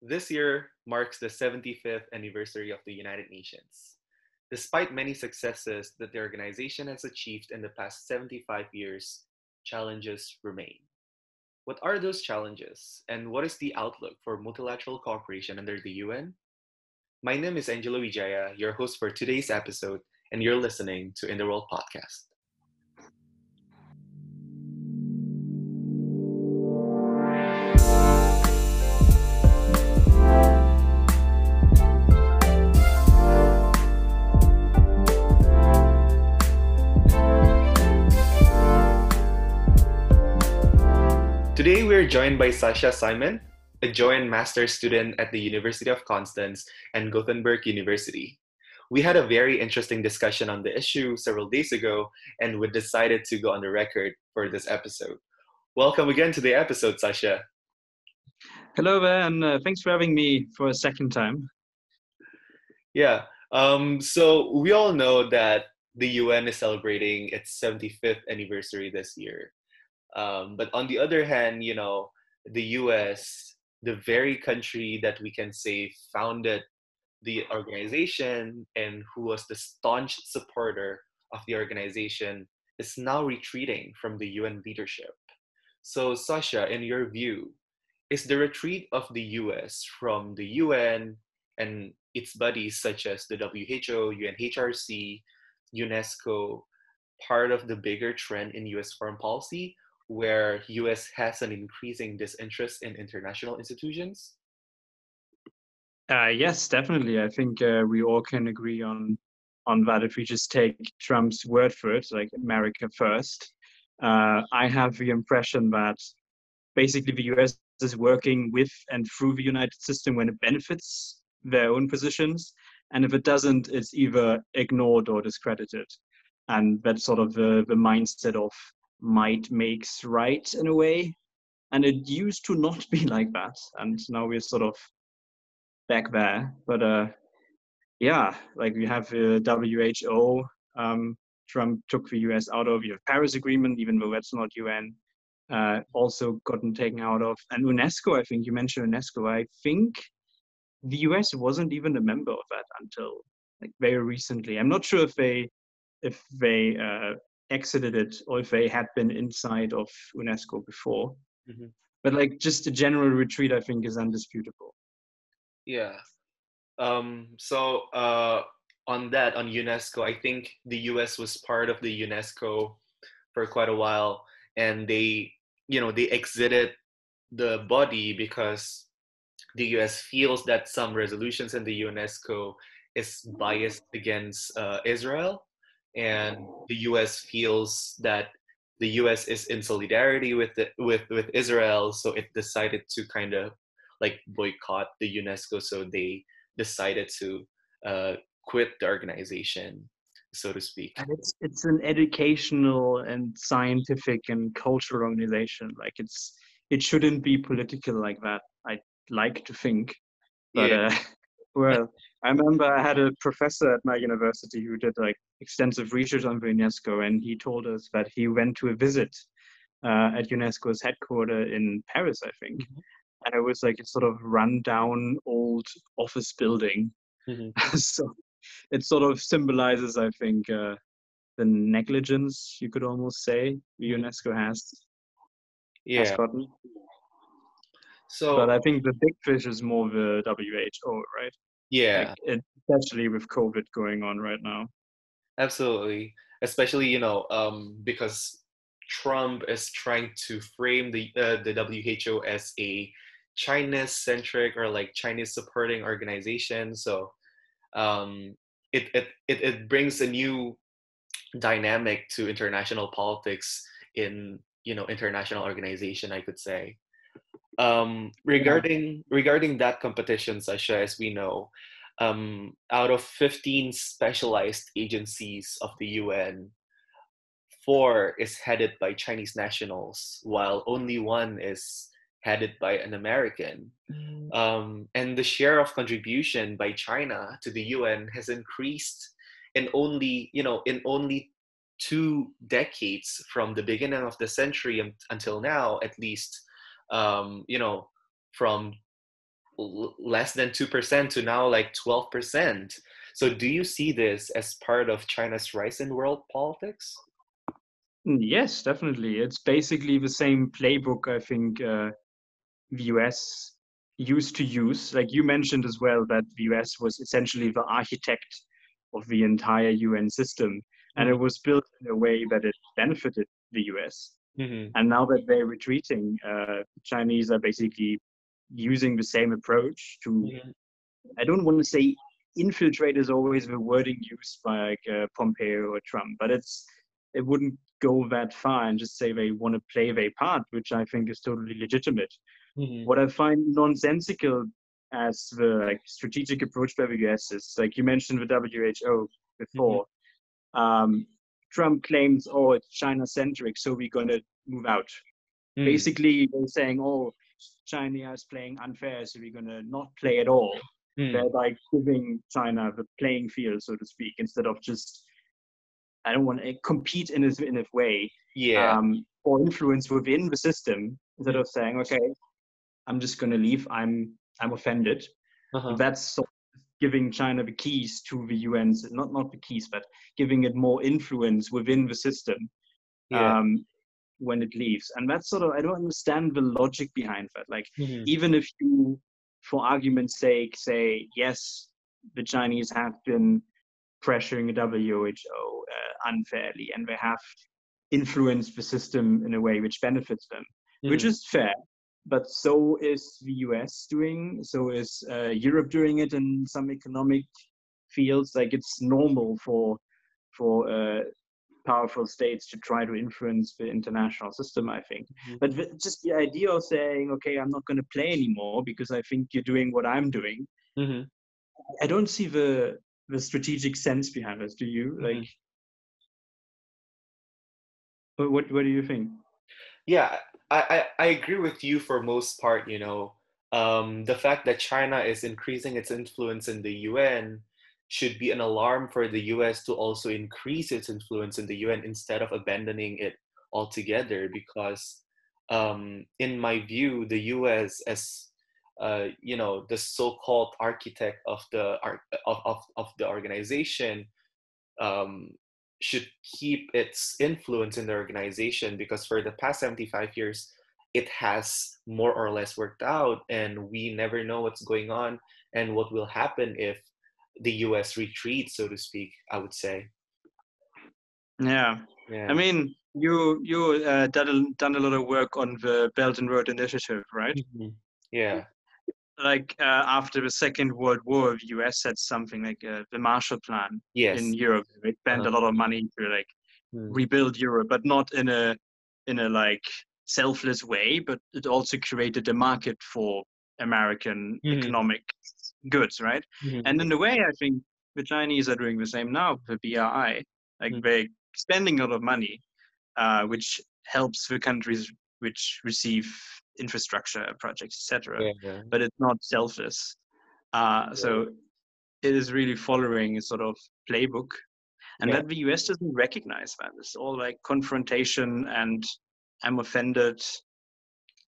This year marks the 75th anniversary of the United Nations. Despite many successes that the organization has achieved in the past 75 years, challenges remain. What are those challenges, and what is the outlook for multilateral cooperation under the UN? My name is Angelo Wijaya, your host for today's episode, and you're listening to In the World podcast. Today, we're joined by Sasha Simon, a Joint Master student at the University of Konstanz and Gothenburg University. We had a very interesting discussion on the issue several days ago, and we decided to go on the record for this episode. Welcome again to the episode, Sasha. Hello there, and uh, thanks for having me for a second time. Yeah, um, so we all know that the UN is celebrating its 75th anniversary this year. Um, but on the other hand, you know, the US, the very country that we can say founded the organization and who was the staunch supporter of the organization, is now retreating from the UN leadership. So, Sasha, in your view, is the retreat of the US from the UN and its buddies such as the WHO, UNHRC, UNESCO part of the bigger trend in US foreign policy where US has an increasing disinterest in international institutions? Uh, yes, definitely. I think uh, we all can agree on on that. If we just take Trump's word for it, like America first, uh, I have the impression that basically the US is working with and through the United system when it benefits their own positions, and if it doesn't, it's either ignored or discredited. And that's sort of the, the mindset of might makes right in a way. And it used to not be like that. And now we're sort of back there. But uh, yeah, like we have the WHO. Um, Trump took the US out of the Paris Agreement, even though that's not UN. Uh, also gotten taken out of. And UNESCO, I think you mentioned UNESCO. I think the US wasn't even a member of that until like very recently. I'm not sure if they if they uh, exited it or if they had been inside of UNESCO before. Mm-hmm. But like just a general retreat, I think is undisputable. Yeah. Um, so uh, on that, on UNESCO, I think the US was part of the UNESCO for quite a while, and they, you know, they exited the body because the US feels that some resolutions in the UNESCO is biased against uh, Israel and the U.S. feels that the U.S. is in solidarity with the, with with Israel, so it decided to kind of like boycott the UNESCO. So they decided to uh, quit the organization, so to speak. And it's it's an educational and scientific and cultural organization. Like it's it shouldn't be political like that. I like to think, but yeah. uh, well, I remember I had a professor at my university who did like extensive research on UNESCO, and he told us that he went to a visit uh, at UNESCO's headquarters in Paris, I think, mm-hmm. and it was like a sort of rundown old office building. Mm-hmm. so it sort of symbolizes, I think, uh, the negligence you could almost say mm-hmm. UNESCO has. Yeah. Has gotten. So, but I think the big fish is more the WHO, right? Yeah. Like, especially with COVID going on right now. Absolutely. Especially, you know, um, because Trump is trying to frame the uh, the WHO as a Chinese centric or like Chinese supporting organization. So um, it, it, it, it brings a new dynamic to international politics in you know international organization i could say um, regarding regarding that competition, Sasha, as we know, um, out of 15 specialized agencies of the UN, four is headed by Chinese nationals, while only one is headed by an American. Mm. Um, and the share of contribution by China to the UN has increased in only, you know, in only two decades from the beginning of the century until now, at least um, you know, from l- less than 2% to now like 12%. So do you see this as part of China's rise in world politics? Mm, yes, definitely. It's basically the same playbook I think uh, the US used to use. Like you mentioned as well, that the US was essentially the architect of the entire UN system, and it was built in a way that it benefited the US. Mm-hmm. And now that they're retreating, uh, Chinese are basically using the same approach to. Mm-hmm. I don't want to say infiltrate is always the wording used by like uh, Pompeo or Trump, but it's it wouldn't go that far and just say they want to play their part, which I think is totally legitimate. Mm-hmm. What I find nonsensical as the like strategic approach by the US is like you mentioned the WHO before. Mm-hmm. Um, Trump claims, oh, it's China centric, so we're going to move out. Mm. Basically, they're saying, oh, China is playing unfair, so we're going to not play at all. Mm. Thereby giving China the playing field, so to speak, instead of just, I don't want to compete in a, in a way. Yeah. Um, or influence within the system instead of saying, okay, I'm just going to leave. I'm I'm offended. Uh-huh. That's sort of giving China the keys to the UN's not not the keys, but giving it more influence within the system yeah. um, when it leaves. And that's sort of I don't understand the logic behind that. Like mm-hmm. even if you, for argument's sake, say yes, the Chinese have been pressuring the WHO uh, unfairly, and they have influenced the system in a way which benefits them, mm-hmm. which is fair but so is the US doing, so is uh, Europe doing it in some economic fields. Like it's normal for for uh, powerful states to try to influence the international system. I think, mm-hmm. but the, just the idea of saying, okay, I'm not going to play anymore because I think you're doing what I'm doing. Mm-hmm. I don't see the the strategic sense behind this. Do you? Mm-hmm. Like, what what do you think? Yeah, I, I, I agree with you for most part, you know. Um, the fact that China is increasing its influence in the UN should be an alarm for the US to also increase its influence in the UN instead of abandoning it altogether. Because, um, in my view, the US, as uh, you know, the so-called architect of the of, of, of the organization, um, should keep its influence in the organization because for the past 75 years it has more or less worked out and we never know what's going on and what will happen if the US retreats so to speak I would say yeah, yeah. I mean you you uh, done, done a lot of work on the Belt and Road Initiative right mm-hmm. yeah like uh, after the Second World War, the US had something like uh, the Marshall Plan yes. in Europe. They spent uh-huh. a lot of money to like hmm. rebuild Europe, but not in a in a like selfless way. But it also created a market for American mm-hmm. economic goods, right? Mm-hmm. And in a way, I think the Chinese are doing the same now with the BRI. Like mm-hmm. they're spending a lot of money, uh, which helps the countries which receive infrastructure projects, etc. Yeah, yeah. But it's not selfless. Uh, yeah. So it is really following a sort of playbook, and that the US doesn't recognize that. It's all like confrontation and I'm offended.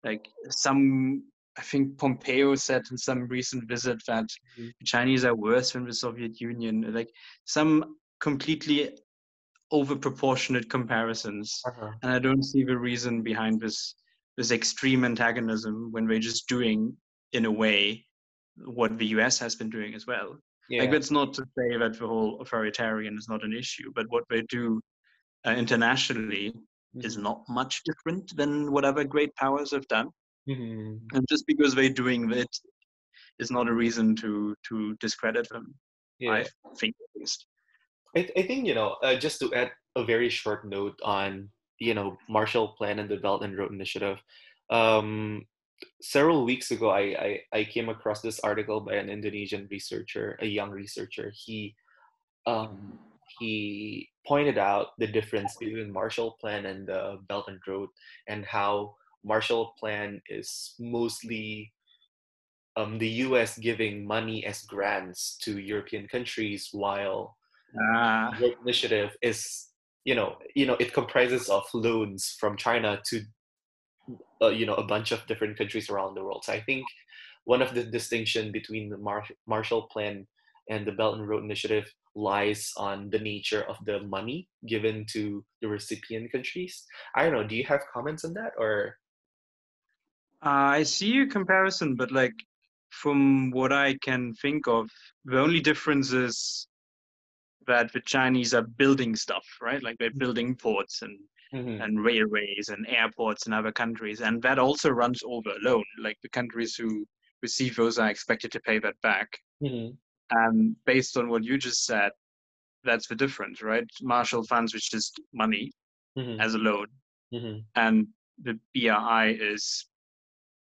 Like some, I think Pompeo said in some recent visit that mm-hmm. the Chinese are worse than the Soviet Union. Like some completely over proportionate comparisons uh-huh. and i don't see the reason behind this this extreme antagonism when we're just doing in a way what the us has been doing as well yeah. like that's not to say that the whole authoritarian is not an issue but what they do uh, internationally mm-hmm. is not much different than whatever great powers have done mm-hmm. and just because they're doing it is not a reason to to discredit them yeah. i think at least I, I think you know uh, just to add a very short note on you know Marshall Plan and the Belt and Road Initiative. Um, several weeks ago, I, I, I came across this article by an Indonesian researcher, a young researcher. He um, he pointed out the difference between Marshall Plan and the Belt and Road, and how Marshall Plan is mostly um, the U.S. giving money as grants to European countries, while uh, initiative is you know you know it comprises of loans from China to uh, you know a bunch of different countries around the world. So I think one of the distinction between the Mar- Marshall Plan and the Belt and Road Initiative lies on the nature of the money given to the recipient countries. I don't know. Do you have comments on that, or? Uh, I see a comparison, but like from what I can think of, the only difference is that the Chinese are building stuff, right? Like they're building ports and mm-hmm. and railways and airports in other countries, and that also runs over a loan. Like the countries who receive those are expected to pay that back. Mm-hmm. And based on what you just said, that's the difference, right? Marshall funds, which is money mm-hmm. as a loan, mm-hmm. and the BRI is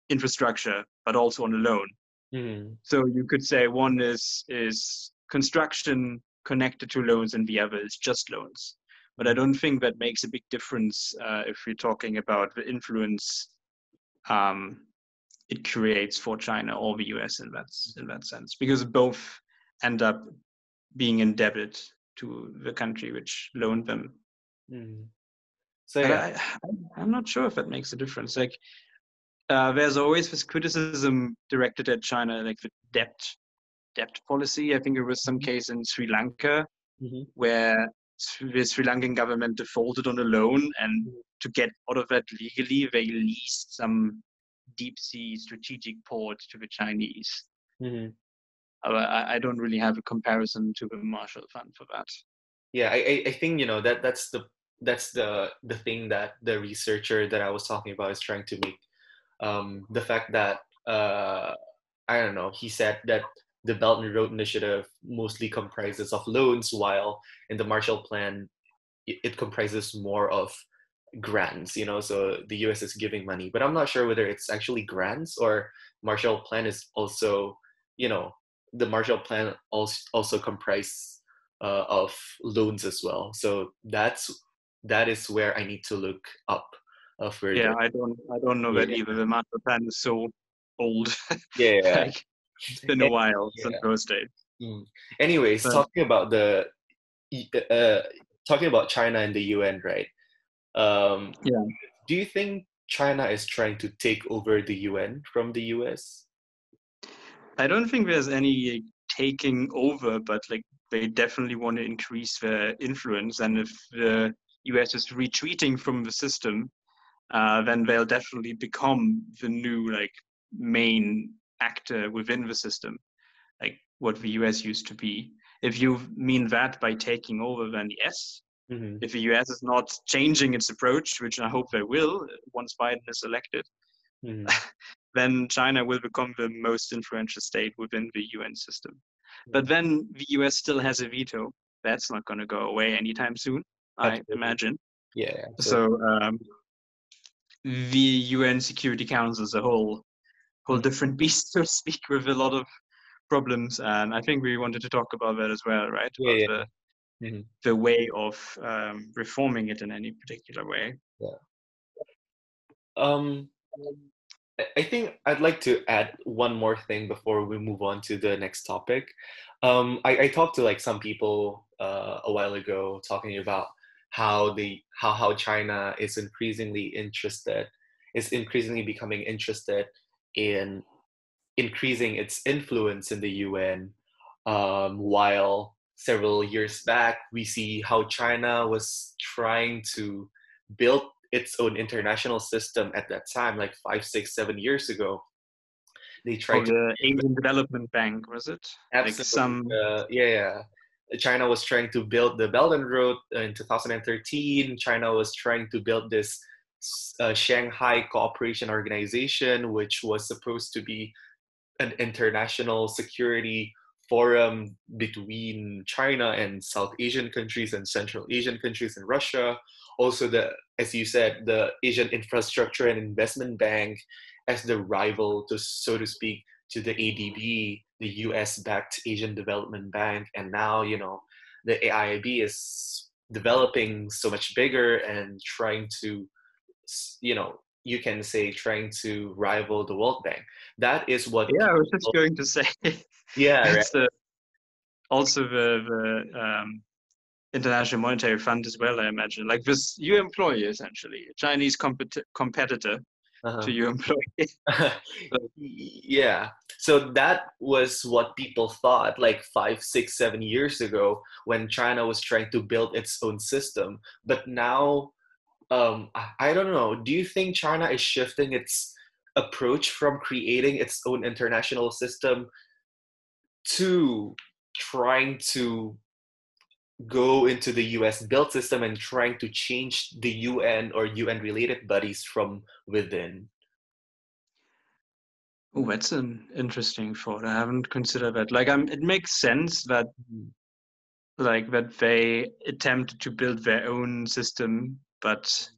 infrastructure, but also on a loan. Mm-hmm. So you could say one is is construction connected to loans, and the other is just loans. But I don't think that makes a big difference uh, if we're talking about the influence um, it creates for China or the US in that in that sense, because both end up being indebted to the country which loaned them. Mm. So yeah. I, am not sure if that makes a difference. Like, uh, there's always this criticism directed at China, like the debt debt policy. I think there was some mm-hmm. case in Sri Lanka mm-hmm. where the Sri Lankan government defaulted on a loan, and mm-hmm. to get out of that legally, they leased some deep sea strategic port to the Chinese. Mm-hmm. I, I don't really have a comparison to the Marshall Fund for that. Yeah, I, I think you know that that's the that's the the thing that the researcher that I was talking about is trying to make. Um, the fact that uh, I don't know, he said that the Belt and Road Initiative mostly comprises of loans, while in the Marshall Plan, it comprises more of grants. You know, so the U.S. is giving money, but I'm not sure whether it's actually grants or Marshall Plan is also, you know, the Marshall Plan also also comprise uh, of loans as well. So that's that is where I need to look up uh, further. Yeah, I don't I don't know yeah. that either. The Marshall Plan is so old. Yeah, like, it's been a while yeah. since those days. Mm. Anyways, but, talking about the uh, talking about China and the UN, right? Um, yeah. Do you think China is trying to take over the UN from the US? I don't think there's any taking over, but like they definitely want to increase their influence. And if the US is retreating from the system, uh, then they'll definitely become the new like main actor within the system, like what the US used to be. If you mean that by taking over, then yes. Mm-hmm. If the US is not changing its approach, which I hope they will once Biden is elected, mm-hmm. then China will become the most influential state within the UN system. But then the US still has a veto. That's not going to go away anytime soon, I imagine. Yeah. So um, the UN Security Council as a whole, whole different beast, so to speak, with a lot of problems. And I think we wanted to talk about that as well, right? Yeah. yeah. The, mm-hmm. the way of um, reforming it in any particular way. Yeah. Um, I think I'd like to add one more thing before we move on to the next topic. Um, I, I, talked to like some people uh, a while ago talking about how the how how China is increasingly interested, is increasingly becoming interested in increasing its influence in the UN. Um, while several years back, we see how China was trying to build its own international system at that time, like five, six, seven years ago. They tried oh, to the Asian Development Bank, was it? Absolutely. Like some uh, yeah, yeah. China was trying to build the Belt and Road in 2013. China was trying to build this uh, Shanghai Cooperation Organization, which was supposed to be an international security forum between China and South Asian countries and Central Asian countries and Russia. Also, the as you said, the Asian Infrastructure and Investment Bank as the rival to, so to speak, to the ADB, the US-backed Asian Development Bank, and now you know the AIIB is developing so much bigger and trying to, you know, you can say trying to rival the World Bank. That is what. Yeah, I was just going to say. Yeah, right. the, also the the um, International Monetary Fund as well. I imagine like this, you employ essentially a Chinese compet- competitor uh-huh. to your employee. yeah. So that was what people thought like five, six, seven years ago when China was trying to build its own system. But now, um, I, I don't know. Do you think China is shifting its approach from creating its own international system to trying to go into the US built system and trying to change the UN or UN related bodies from within? Oh, that's an interesting thought. I haven't considered that. Like, um, it makes sense that, mm-hmm. like, that they attempt to build their own system, but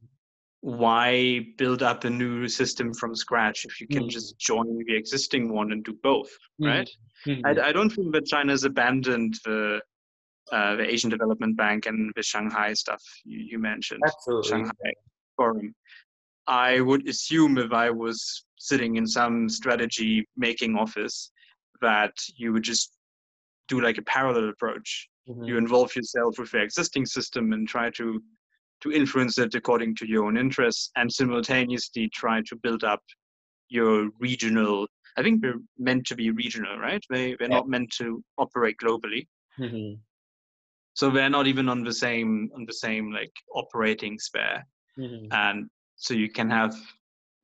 why build up a new system from scratch if you can mm-hmm. just join the existing one and do both, mm-hmm. right? Mm-hmm. I, I, don't think that China's abandoned the uh, the Asian Development Bank and the Shanghai stuff you, you mentioned, Absolutely. Shanghai Forum. I would assume if I was sitting in some strategy making office that you would just do like a parallel approach. You involve yourself with the existing system and try to to influence it according to your own interests and simultaneously try to build up your regional i think they're meant to be regional right? They, they're yeah. not meant to operate globally. Mm-hmm. So they're not even on the same on the same like operating sphere. Mm-hmm. and so you can have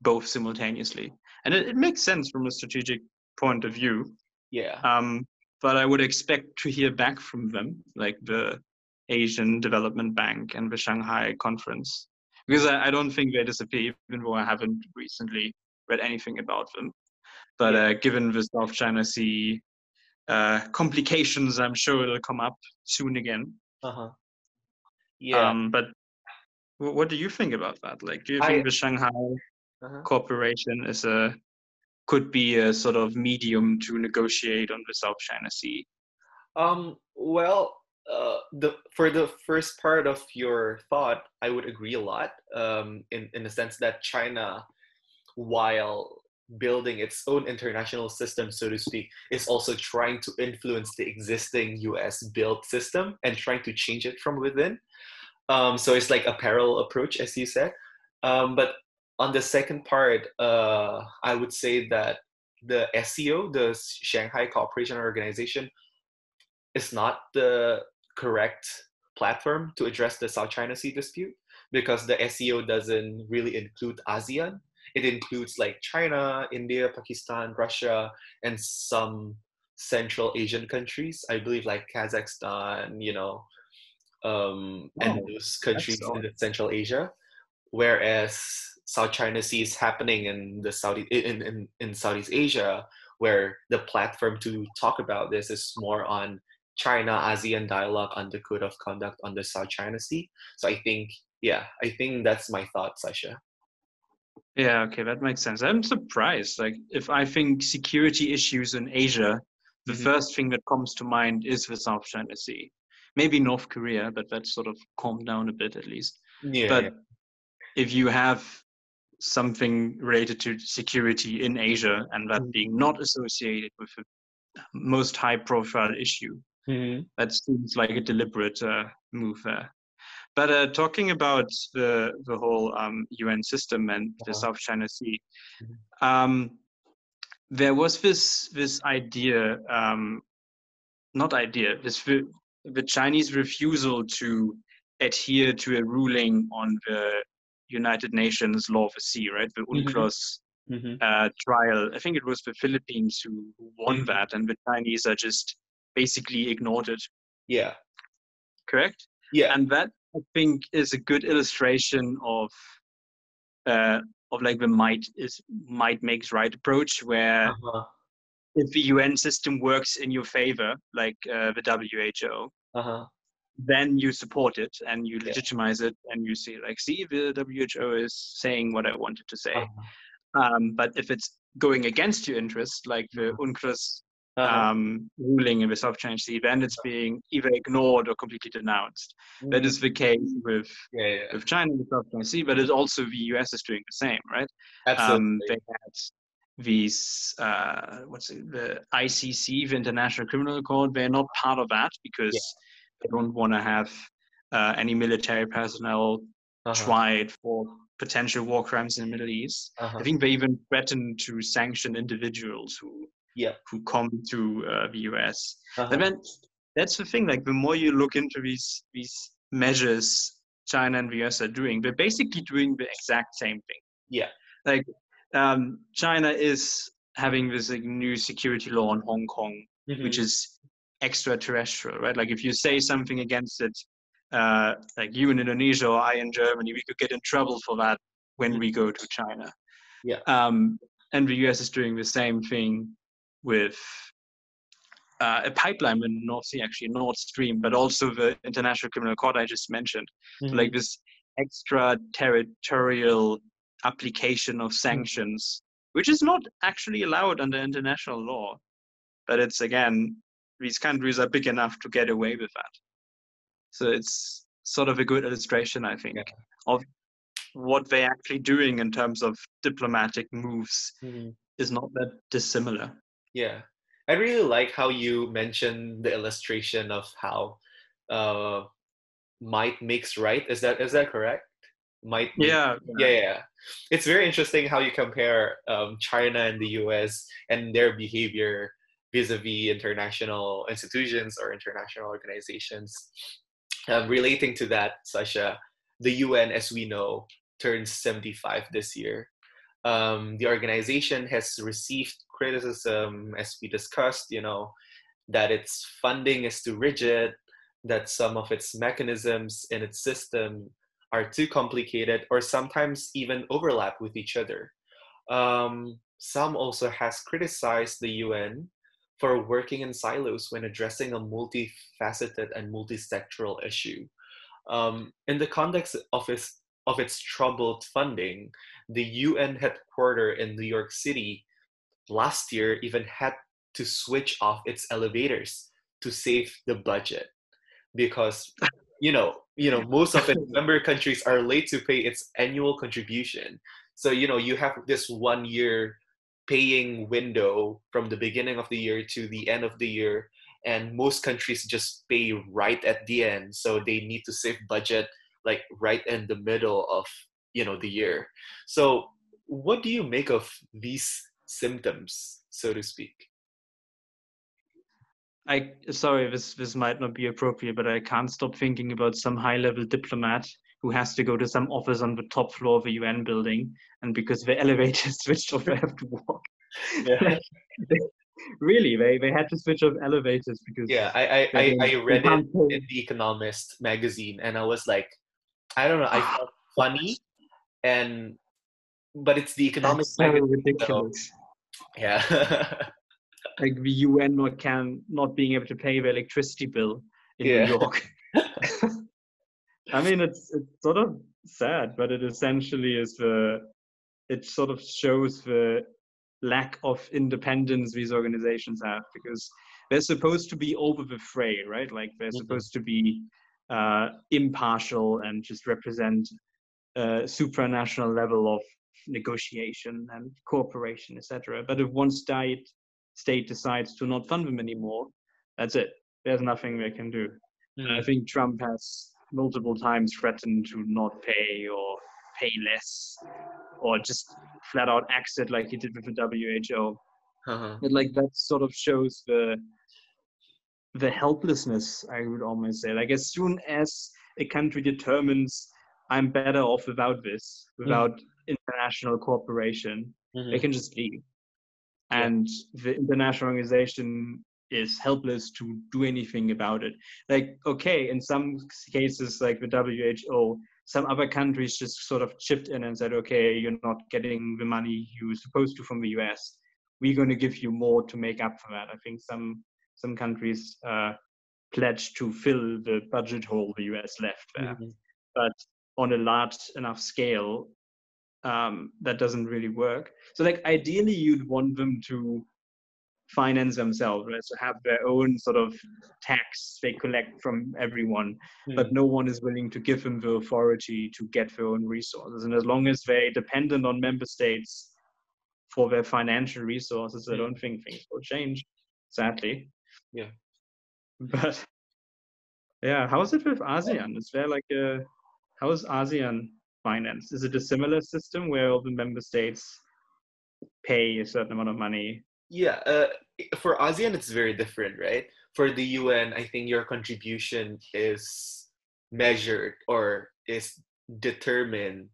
both simultaneously. And it, it makes sense from a strategic point of view. Yeah. Um but i would expect to hear back from them like the asian development bank and the shanghai conference because i, I don't think they disappear even though i haven't recently read anything about them but uh, given the south china sea uh, complications. I'm sure it'll come up soon again. Uh huh. Yeah. Um, but what do you think about that? Like, do you think I, the Shanghai uh-huh. Corporation is a could be a sort of medium to negotiate on the South China Sea? Um. Well, uh, the for the first part of your thought, I would agree a lot. Um, in in the sense that China, while building its own international system, so to speak, is also trying to influence the existing US built system and trying to change it from within. Um, so it's like a parallel approach, as you said. Um, but on the second part, uh, I would say that the SCO, the Shanghai Cooperation Organization, is not the correct platform to address the South China Sea dispute because the SCO doesn't really include ASEAN it includes like China, India, Pakistan, Russia, and some Central Asian countries. I believe like Kazakhstan, you know, um, oh, and those countries in Central Asia. Whereas South China Sea is happening in the Saudi in, in, in Southeast Asia, where the platform to talk about this is more on China ASEAN dialogue on the code of conduct on the South China Sea. So I think, yeah, I think that's my thought, Sasha. Yeah, okay, that makes sense. I'm surprised. Like, if I think security issues in Asia, the mm-hmm. first thing that comes to mind is the South China Sea. Maybe North Korea, but that's sort of calmed down a bit at least. Yeah. But if you have something related to security in Asia and that mm-hmm. being not associated with the most high profile issue, mm-hmm. that seems like a deliberate uh, move there. But uh, talking about the the whole um, UN system and the uh-huh. South China Sea, mm-hmm. um, there was this this idea, um, not idea, this the Chinese refusal to adhere to a ruling on the United Nations Law of the Sea, right? The mm-hmm. UNCLOS mm-hmm. uh, trial. I think it was the Philippines who won mm-hmm. that, and the Chinese are just basically ignored it. Yeah. Correct. Yeah. And that I think is a good illustration of uh, of like the might is might makes right approach, where uh-huh. if the UN system works in your favor, like uh, the WHO, uh-huh. then you support it and you legitimize yeah. it, and you see like, see, the WHO is saying what I wanted to say. Uh-huh. Um, but if it's going against your interest, like the uh-huh. Uh-huh. um, ruling in the South China Sea, then it's being either ignored or completely denounced. Mm-hmm. That is the case with yeah, yeah. with China and the South China Sea, but it's also the US is doing the same, right? Absolutely. Um, they had these uh, what's it, the ICC, the International Criminal Court. They're not part of that because yeah. they don't want to have uh, any military personnel uh-huh. tried for potential war crimes in the Middle East. Uh-huh. I think they even threatened to sanction individuals who Yeah. who come to uh, the US. Uh-huh. And then that's the thing. Like the more you look into these these measures China and the US are doing, they're basically doing the exact same thing. Yeah. Like um, China is having this like, new security law in Hong Kong, Mhm. which is extraterrestrial, right? Like if you say something against it, uh, like you in Indonesia or I in Germany, we could get in trouble for that when we go to China. Yeah. Um, and the US is doing the same thing with uh, a pipeline in the North Sea, actually Nord Stream, but also the International Criminal Court I just mentioned, Mhm. like this extraterritorial application of sanctions, which is not actually allowed under international law. But it's again, these countries are big enough to get away with that. So it's sort of a good illustration, I think, Yeah. of what they're actually doing in terms of diplomatic moves Mhm. is not that dissimilar. Yeah, I really like how you mentioned the illustration of how uh, might makes right. Is that is that correct? Might. Yeah, Yeah, yeah. It's very interesting how you compare um, China and the U.S. and their behavior vis-a-vis international institutions or international organizations. Um, relating to that, Sasha, the UN, as we know, turns 75 this year. Um, the organization has received criticism, as we discussed, you know, that its funding is too rigid, that some of its mechanisms in its system are too complicated or sometimes even overlap with each other. Um, some also has criticized the UN for working in silos when addressing a multifaceted and multisectoral issue. Um, in the context of its of its troubled funding, the UN headquarter in New York City last year even had to switch off its elevators to save the budget because you know you know most of its member countries are late to pay its annual contribution. So you know you have this one year paying window from the beginning of the year to the end of the year and most countries just pay right at the end. So they need to save budget like right in the middle of you know the year. So what do you make of these symptoms so to speak? I sorry, this this might not be appropriate, but I can't stop thinking about some high-level diplomat who has to go to some office on the top floor of a UN building, and because the elevator switched off, they have to walk. yeah. Really, they they had to switch off elevators because yeah i i, I, I read it in the economist magazine and i was like i don't know i felt funny and but it's the economist That's so ridiculous. yeah Like the UN not can not being able to pay the electricity bill in Yeah. New York. I mean, it's it's sort of sad, but it essentially is the it sort of shows the lack of independence these organizations have because they're supposed to be over the fray, right? Like they're Mhm. supposed to be uh, impartial and just represent a supranational level of negotiation and cooperation, etc. But if one state state decides to not fund them anymore, that's it. There's nothing they can do. And I Mm, think Trump has multiple times threatened to not pay or pay less or just flat out exit like he did with the WHO. uh-huh. But like that sort of shows the the helplessness, I would almost say. Like as soon as a country determines I'm better off without this, without international cooperation, Mhm. they can just leave. Yeah. And the international organization is helpless to do anything about it. Like, okay, in some cases, like the WHO, some other countries just sort of chipped in and said, okay, you're not getting the money you're supposed to from the US. We're going to give you more to make up for that. I think some some countries uh, pledged to fill the budget hole the US left there Mhm. but on a large enough scale, um, that doesn't really work. So, like, ideally, you'd want them to finance themselves, right? So, have their own sort of tax they collect from everyone, but no one is willing to give them the authority to get their own resources. And as long as they're dependent on member states for their financial resources, I Mm. don't think things will change, sadly. Yeah. But yeah, how is it with ASEAN? Is there like a how is ASEAN financed? Is it a similar system where all the member states pay a certain amount of money? Yeah, uh, for ASEAN, it's very different, right? For the UN, I think your contribution is measured or is determined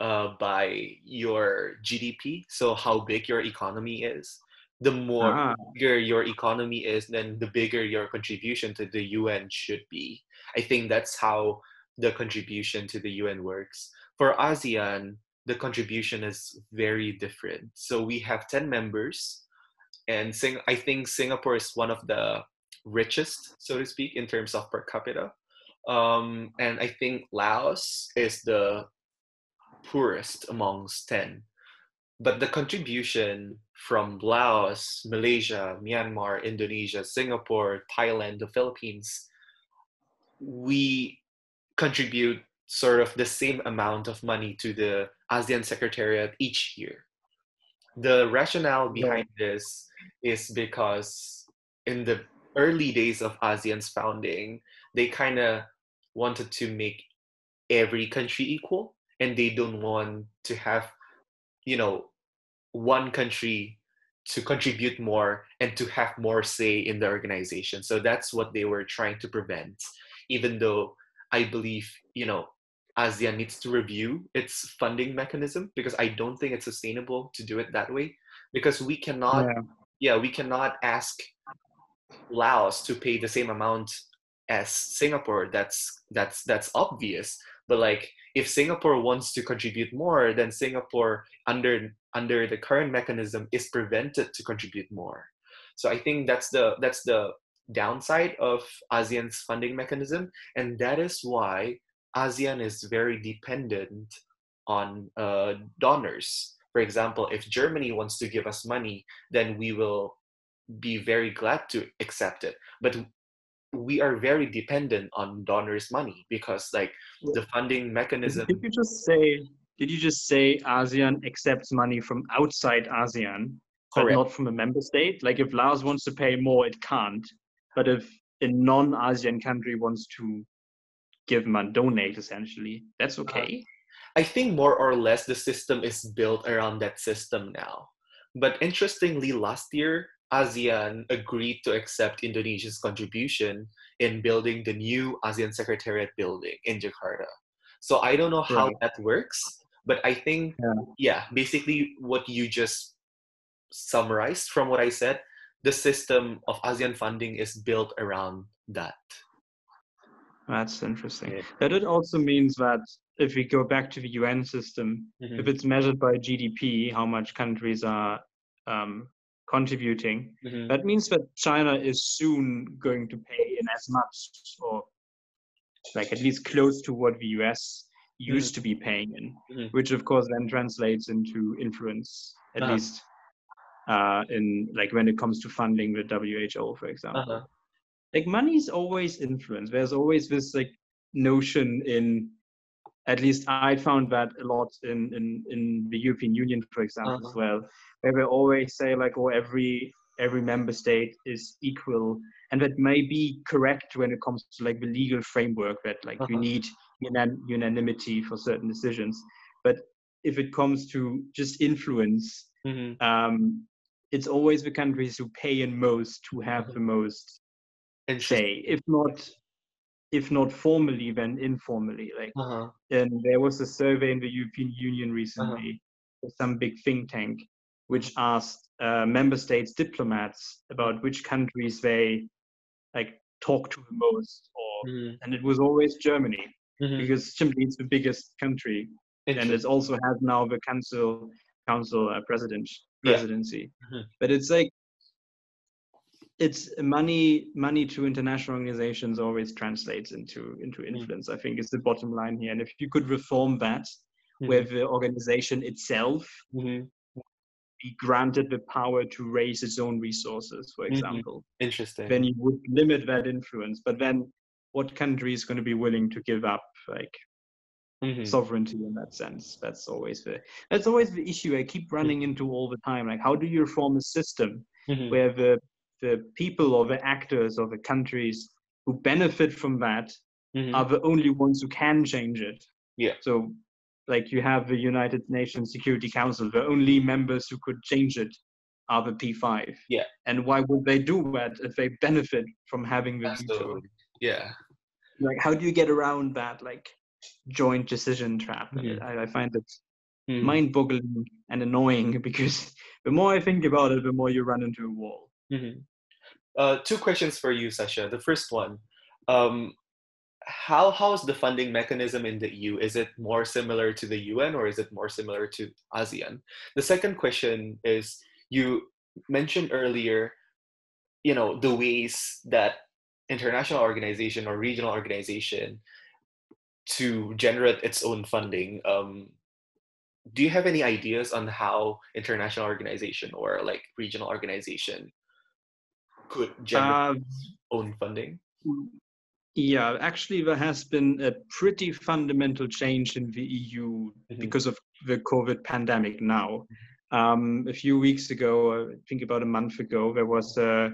uh, by your GDP, so how big your economy is. The more Ah, bigger your economy is, then the bigger your contribution to the UN should be. I think that's how the contribution to the UN works. For ASEAN, the contribution is very different. So we have 10 members, and Sing- I think Singapore is one of the richest, so to speak, in terms of per capita. Um, and I think Laos is the poorest amongst 10. But the contribution from Laos, Malaysia, Myanmar, Indonesia, Singapore, Thailand, the Philippines, we contribute sort of the same amount of money to the ASEAN Secretariat each year. The rationale behind this is because in the early days of ASEAN's founding, they kind of wanted to make every country equal and they don't want to have, you know, one country to contribute more and to have more say in the organization. So that's what they were trying to prevent, even though I believe, you know, ASEAN needs to review its funding mechanism because I don't think it's sustainable to do it that way. Because we cannot, yeah. yeah, we cannot ask Laos to pay the same amount as Singapore. That's that's that's obvious. But like if Singapore wants to contribute more, then Singapore under under the current mechanism is prevented to contribute more. So I think that's the that's the downside of ASEAN's funding mechanism, and that is why ASEAN is very dependent on uh, donors. For example, if Germany wants to give us money, then we will be very glad to accept it. But we are very dependent on donors' money because, like, the funding mechanism. Did you just say? Did you just say ASEAN accepts money from outside ASEAN, but not from a member state? Like if Laos wants to pay more, it can't. But if a non-ASEAN country wants to give money, donate essentially, that's uh, okay. I think more or less the system is built around that system now. But interestingly, last year, ASEAN agreed to accept Indonesia's contribution in building the new ASEAN Secretariat building in Jakarta. So I don't know how Right. that works, but I think, Yeah. yeah, basically what you just summarized from what I said, the system of ASEAN funding is built around that. That's interesting. Yeah. That it also means that if we go back to the UN system, Mhm. if it's measured by GDP, how much countries are um, contributing, Mhm. that means that China is soon going to pay in as much, or like at least close to what the US used to be paying in, Mhm. which of course then translates into influence, at Uh-huh. least uh, in like when it comes to funding the WHO, for example Uh-huh. like money is always influence there's always this like notion in at least i found that a lot in in, in the european union for example as Uh-huh. well where they always say like oh every every member state is equal and that may be correct when it comes to like the legal framework that like you Uh-huh. need unan- unanimity for certain decisions but if it comes to just influence Mhm. um, it's always the countries who pay in most who have Uh-huh. the most say if not if not formally then informally like Uh-huh. and there was a survey in the european union Uh-huh. recently some big think tank which asked uh, member states diplomats about which countries they like talk to the most or Mhm. and it was always germany Mhm. because simply it's the biggest country and it also has now the council council uh, president Yeah. presidency Mhm. but it's like it's money money to international organizations always translates into into Mm. influence i think is the bottom line here and if you could reform that Mhm. where the organization itself Mhm. be granted the power to raise its own resources for Mhm. example Interesting. then you would limit that influence but then what country is going to be willing to give up like Mhm. sovereignty in that sense. That's always the that's always the issue I keep running into all the time. Like, how do you reform a system Mhm. where the the people or the actors or the countries who benefit from that Mhm. are the only ones who can change it, Yeah. So, like you have the United Nations Security Council, the only members who could change it are the P5. Yeah. And why would they do that if they benefit from having the veto? Yeah. Like, how do you get around that like joint decision trap? Mhm. I, I find it Mhm. mind-boggling and annoying because the more I think about it, the more you run into a wall. Mhm. Uh, two questions for you, Sasha. The first one, um, how how is the funding mechanism in the EU? Is it more similar to the UN or is it more similar to ASEAN? The second question is, you mentioned earlier, you know, the ways that international organization or regional organization to generate its own funding. Um, do you have any ideas on how international organization or like regional organization could generate Uh, own funding? Yeah, actually, there has been a pretty fundamental change in the EU Mhm. because of the COVID pandemic now. Um, a few weeks ago, I think about a month ago, there was a,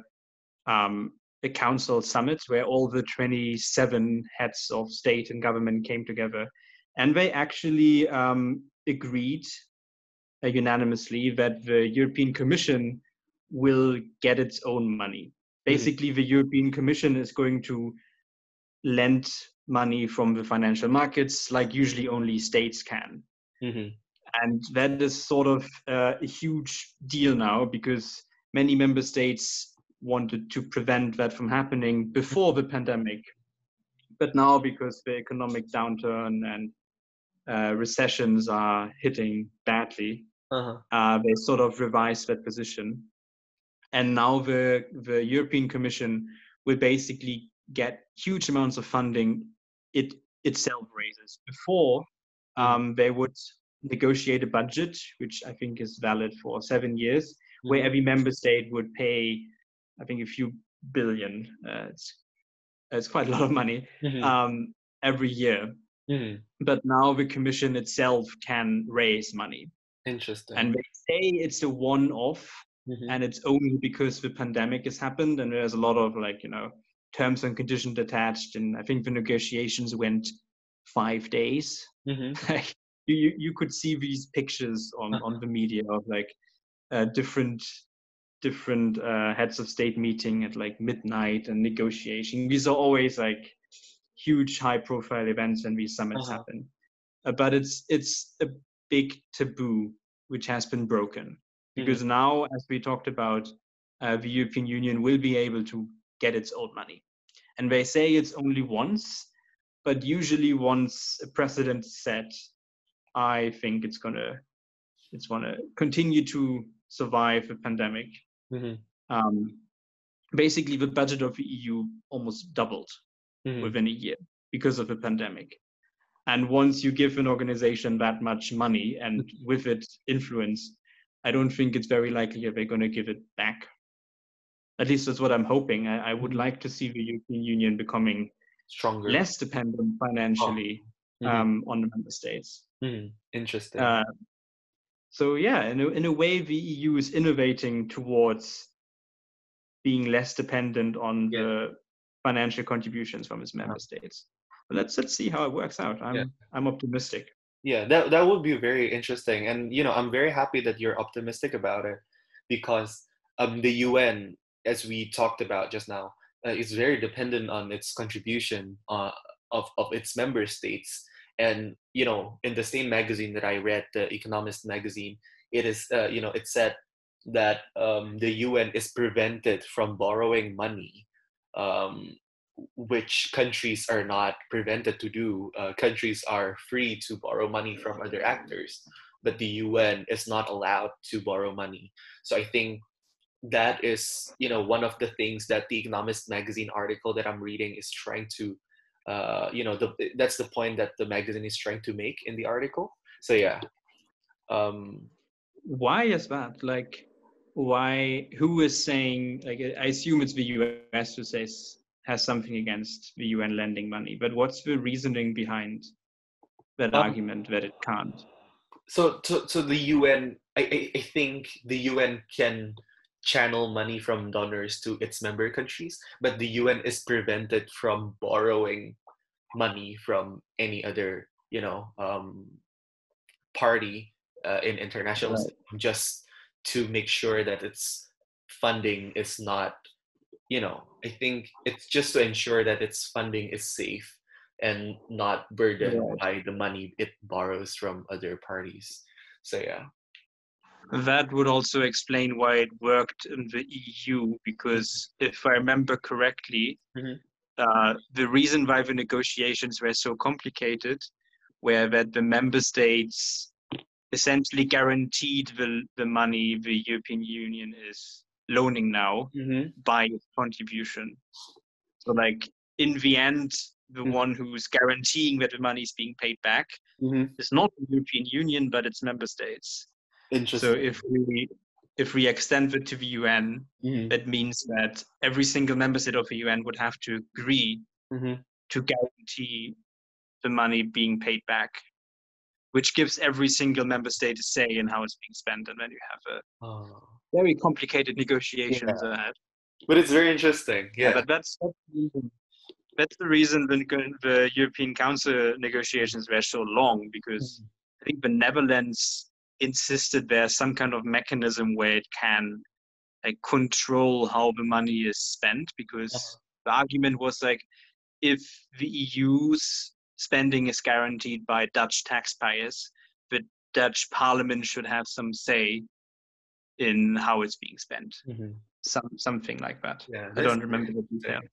um, a council summit where all the 27 heads of state and government came together. And they actually um, agreed uh, unanimously that the European Commission will get its own money. Basically, the European Commission is going to lend money from the financial markets like usually only states can. hmm And that is sort of uh, a huge deal now because many member states wanted to prevent that from happening before the pandemic. But now, because the economic downturn and uh, recessions are hitting badly, Uh-huh. uh, they sort of revised that position. And now the, the European Commission will basically get huge amounts of funding it itself raises. Before, um, they would negotiate a budget, which I think is valid for seven years, where Mhm. every member state would pay, I think, a few billion. Uh, it's, it's quite a lot of money Mhm. um, every year. Mhm. But now the Commission itself can raise money. Interesting. And they say it's a one off Mhm. and it's only because the pandemic has happened and there's a lot of like you know terms and conditions attached and i think the negotiations went five days Mhm. like you, you you could see these pictures on on the media of like uh, different different uh, heads of state meeting at like midnight and negotiation these are always like huge high profile events when these summits Uh-huh. happen uh, but it's it's a big taboo which has been broken because now as we talked about uh, the european union will be able to get its own money and they say it's only once but usually once a precedent is set i think it's gonna it's gonna continue to survive the pandemic Mhm. um, basically the budget of the eu almost doubled Mhm. within a year because of the pandemic. And once you give an organization that much money and with it influence, I don't think it's very likely that they're going to give it back. At least that's what I'm hoping. I, I would like to see the European Union becoming Stronger. less dependent financially Mhm. um, on the member states. Mhm. Interesting. Uh, so yeah, in a, in a way, the EU is innovating towards being less dependent on Yeah. the financial contributions from its member states. But let's let's see how it works out. I'm Yeah. I'm optimistic. Yeah, that that would be very interesting, and you know, I'm very happy that you're optimistic about it, because um, the UN, as we talked about just now, uh, is very dependent on its contribution uh, of of its member states, and you know, in the same magazine that I read, the Economist magazine, it is uh, you know, it said that um, the UN is prevented from borrowing money. Um, which countries are not prevented to do. Uh, countries are free to borrow money from other actors, but the UN is not allowed to borrow money. So I think that is, you know, one of the things that the Economist magazine article that I'm reading is trying to, uh, you know, the, that's the point that the magazine is trying to make in the article. So yeah. Um, Why is that? Like, why? Who is saying? Like, I assume it's the US who says has something against the UN lending money. But what's the reasoning behind that Um, argument that it can't? so, so, so the UN, I, I, I think the UN can channel money from donors to its member countries, but the UN is prevented from borrowing money from any other, you know um, party uh, in international Right. just to make sure that its funding is not you know i think it's just to ensure that its funding is safe and not burdened Right. by the money it borrows from other parties so yeah That would also explain why it worked in the EU, because if I remember correctly, Mhm. uh, the reason why the negotiations were so complicated were that the member states essentially guaranteed the, the money the European Union is loaning now mm-hmm. by contribution. So, like, in the end, the Mhm. one who's guaranteeing that the money is being paid back Mm-hmm. is not the European Union, but its member states. interesting So if we if we extend it to the UN, Mhm. that means that every single member state of the UN would have to agree Mhm. to guarantee the money being paid back, which gives every single member state a say in how it's being spent, and then you have a Oh. Very complicated negotiations ahead. but it's very interesting yeah but that's that's the reason, the the, European Council negotiations were so long because I think the Netherlands insisted there's some kind of mechanism where it can like control how the money is spent because Uh-huh. the argument was like if the EU's spending is guaranteed by Dutch taxpayers, the Dutch parliament should have some say in how it's being spent. Mhm. Some something like that. yeah I don't remember the details.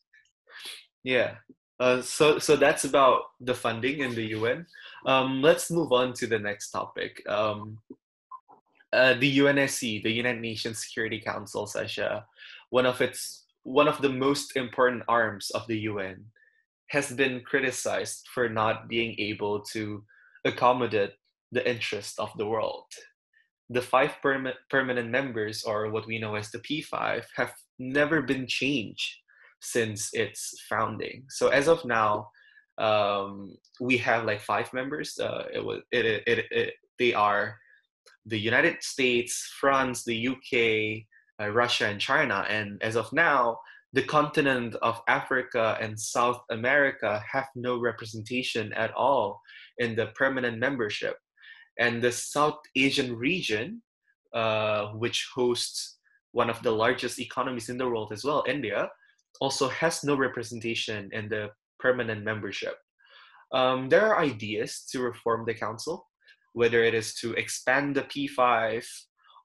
Yeah. Uh, so so that's about the funding in the UN. Um, let's move on to the next topic. Um, uh, the UNSC, the United Nations Security Council, Sasha, one of its one of the most important arms of the UN, has been criticized for not being able to accommodate the interest of the world. The five perma- permanent members, or what we know as the P5, have never been changed since its founding. So as of now, um, we have like five members. Uh, it was it, it, it, it they are the United States, France, the UK, uh, Russia, and China. And as of now, the continent of Africa and South America have no representation at all in the permanent membership. And the South Asian region, uh, which hosts one of the largest economies in the world as well, India, also has no representation in the permanent membership. Um, there are ideas to reform the council, whether it is to expand the P5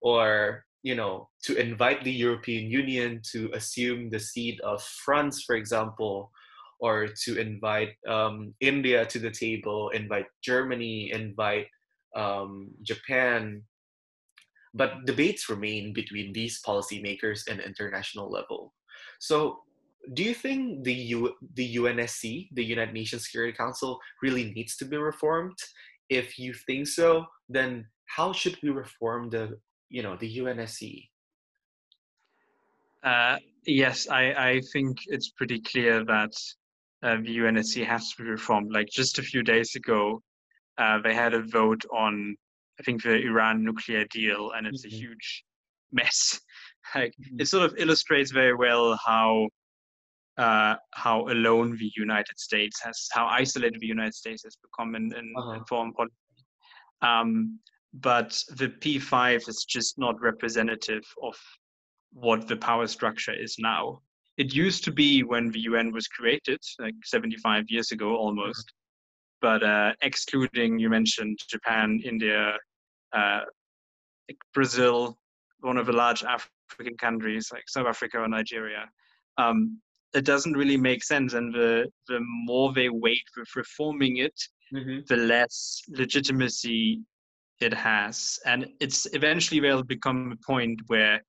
or you know to invite the European Union to assume the seat of France, for example, or to invite um, India to the table, invite Germany, invite um, Japan. But debates remain between these policymakers and international level. So do you think the U, the UNSC, the United Nations Security Council, really needs to be reformed? If you think so, then how should we reform the you know the UNSC? Uh, yes, I, I think it's pretty clear that uh, the UNSC has to be reformed. Like just a few days ago, uh, they had a vote on, I think, the Iran nuclear deal, and it's Mhm. a huge mess. like Mhm. it sort of illustrates very well how uh, how alone the United States has, how isolated the United States has become in, in, Uh-huh. in foreign policy. Um, but the P5 is just not representative of what the power structure is now. It used to be when the UN was created, like 75 years ago almost. But uh, excluding, you mentioned Japan, India, uh, Brazil, one of the large African countries like South Africa or Nigeria, um, it doesn't really make sense. And the, the more they wait with reforming it, Mm-hmm. the less legitimacy it has. And it's eventually will become a point where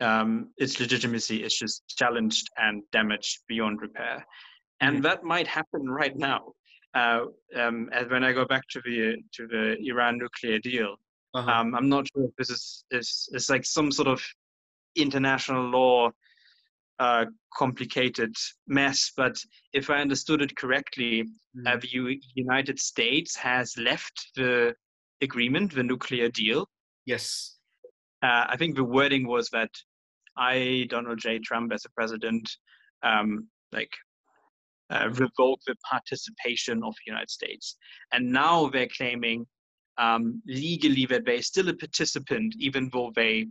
um, its legitimacy is just challenged and damaged beyond repair. And Mhm. that might happen right now. Uh, um, and when I go back to the to the Iran nuclear deal, Uh-huh. um, I'm not sure if this is is is like some sort of international law uh, complicated mess. But if I understood it correctly, uh, Mhm. the U- United States has left the agreement, the nuclear deal. yes. Uh, I think the wording was that I, Donald J. Trump, as a president, um, like uh, revoke the participation of the United States. And now they're claiming um, legally that they're still a participant, even though they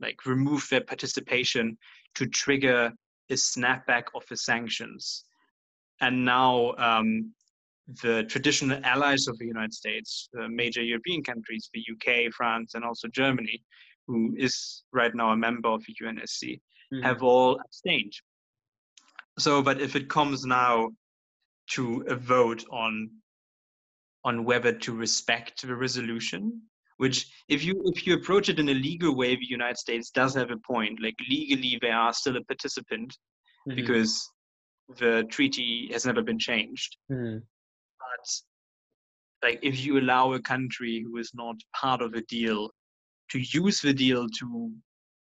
like remove their participation to trigger a snapback of the sanctions. And now um, the traditional allies of the United States, the major European countries, the UK, France, and also Germany, who is right now a member of the UNSC, mm-hmm. have all abstained. So, but if it comes now to a vote on on whether to respect the resolution, which if you if you approach it in a legal way, the United States does have a point. Like legally, they are still a participant mm-hmm. because the treaty has never been changed. Mm-hmm. But like if you allow a country who is not part of a deal to use the deal to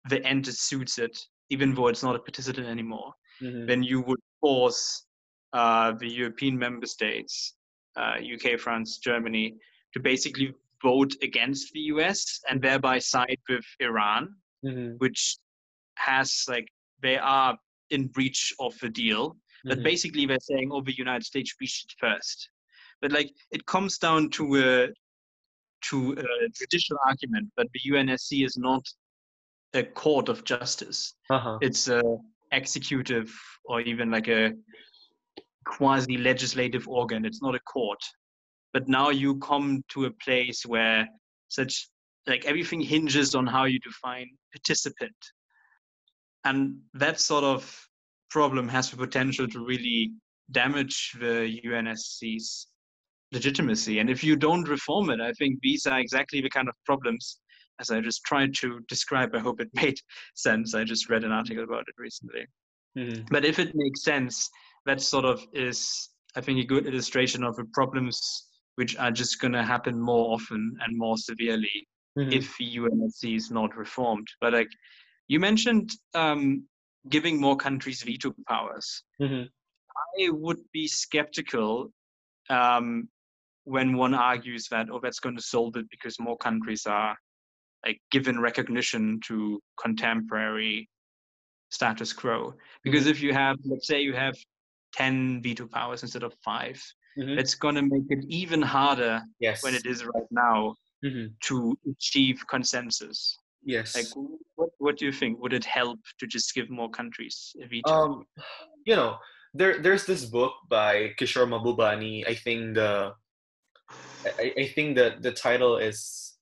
the end it suits it, even though it's not a participant anymore, mm-hmm. then you would force uh, the European member states, uh, UK, France, Germany, to basically vote against the US and thereby side with Iran, mm-hmm. which has like they are in breach of the deal. Mm-hmm. But basically, they're saying, "Oh, the United States breached first. But like, it comes down to a to a judicial argument. But the UNSC is not a court of justice. Uh-huh. It's a executive or even like a quasi legislative organ. It's not a court. But now you come to a place where such like everything hinges on how you define participant. And that sort of problem has the potential to really damage the UNSC's legitimacy. And if you don't reform it, I think these are exactly the kind of problems as I just tried to describe. I hope it made sense. I just read an article about it recently. Mm-hmm. But if it makes sense, that sort of is, I think, a good illustration of the problems which are just going to happen more often and more severely mm-hmm. if the UNSC is not reformed. But like you mentioned, um, giving more countries veto powers. Mm-hmm. I would be skeptical um, when one argues that oh that's going to solve it because more countries are like given recognition to contemporary status quo because mm-hmm. if you have let's say you have 10 veto powers instead of 5 mm-hmm. it's going to make it even harder yes. when it is right now mm-hmm. to achieve consensus yes like what, what do you think would it help to just give more countries a veto um, you know there there's this book by kishore mahbubani i think the I, I think that the title is